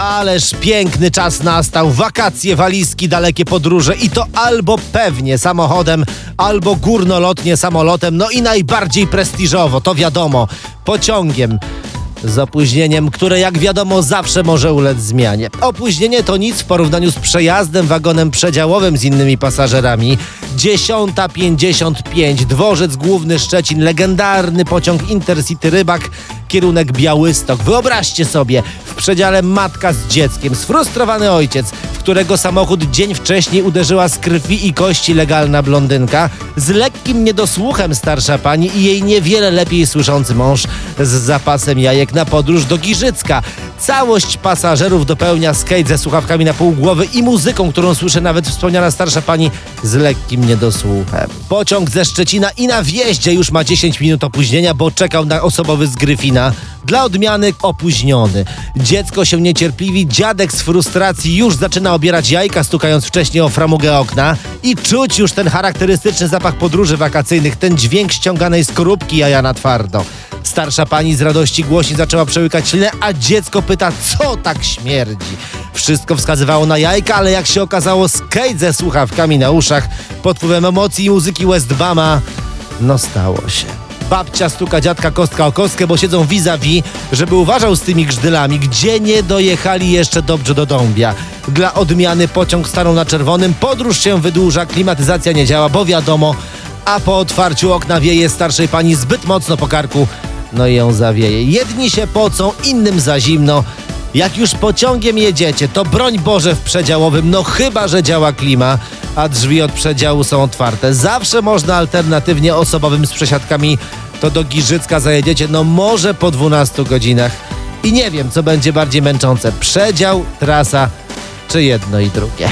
Ależ piękny czas nastał, wakacje, walizki, dalekie podróże i to albo pewnie samochodem, albo górnolotnie samolotem, no i najbardziej prestiżowo, to wiadomo, pociągiem z opóźnieniem, które jak wiadomo zawsze może ulec zmianie. Opóźnienie to nic w porównaniu z przejazdem wagonem przedziałowym z innymi pasażerami. 10.55, dworzec główny Szczecin, legendarny pociąg Intercity Rybak, kierunek Białystok. Wyobraźcie sobie, przedziale matka z dzieckiem, sfrustrowany ojciec, w którego samochód dzień wcześniej uderzyła z krwi i kości legalna blondynka, z lekkim niedosłuchem starsza pani i jej niewiele lepiej słyszący mąż z zapasem jajek na podróż do Giżycka. Całość pasażerów dopełnia skate ze słuchawkami na pół głowy i muzyką, którą słyszy nawet wspomniana starsza pani z lekkim niedosłuchem. Pociąg ze Szczecina i na wjeździe już ma 10 minut opóźnienia, bo czekał na osobowy z Gryfina. Dla odmiany opóźniony. Dziecko się niecierpliwi, dziadek z frustracji już zaczyna obierać jajka, stukając wcześniej o framugę okna i czuć już ten charakterystyczny zapach podróży wakacyjnych, ten dźwięk ściąganej skorupki jaja na twardo. Starsza pani z radości głośniej zaczęła przełykać ślinę, a dziecko pyta, co tak śmierdzi. Wszystko wskazywało na jajka, ale jak się okazało, skate ze słuchawkami na uszach pod wpływem emocji i muzyki Westbama, no stało się. Babcia stuka dziadka kostka o kostkę, bo siedzą vis-a-vis, żeby uważał z tymi grzdylami, gdzie nie dojechali jeszcze dobrze do Dąbia. Dla odmiany pociąg stanął na czerwonym, podróż się wydłuża, klimatyzacja nie działa, bo wiadomo, a po otwarciu okna wieje starszej pani zbyt mocno po karku, no i ją zawieje. Jedni się pocą, innym za zimno. Jak już pociągiem jedziecie, to broń Boże w przedziałowym, no chyba, że działa klima, a drzwi od przedziału są otwarte. Zawsze można alternatywnie osobowym z przesiadkami to do Giżycka zajedziecie, no może po 12 godzinach. I nie wiem, co będzie bardziej męczące, przedział, trasa, czy jedno i drugie.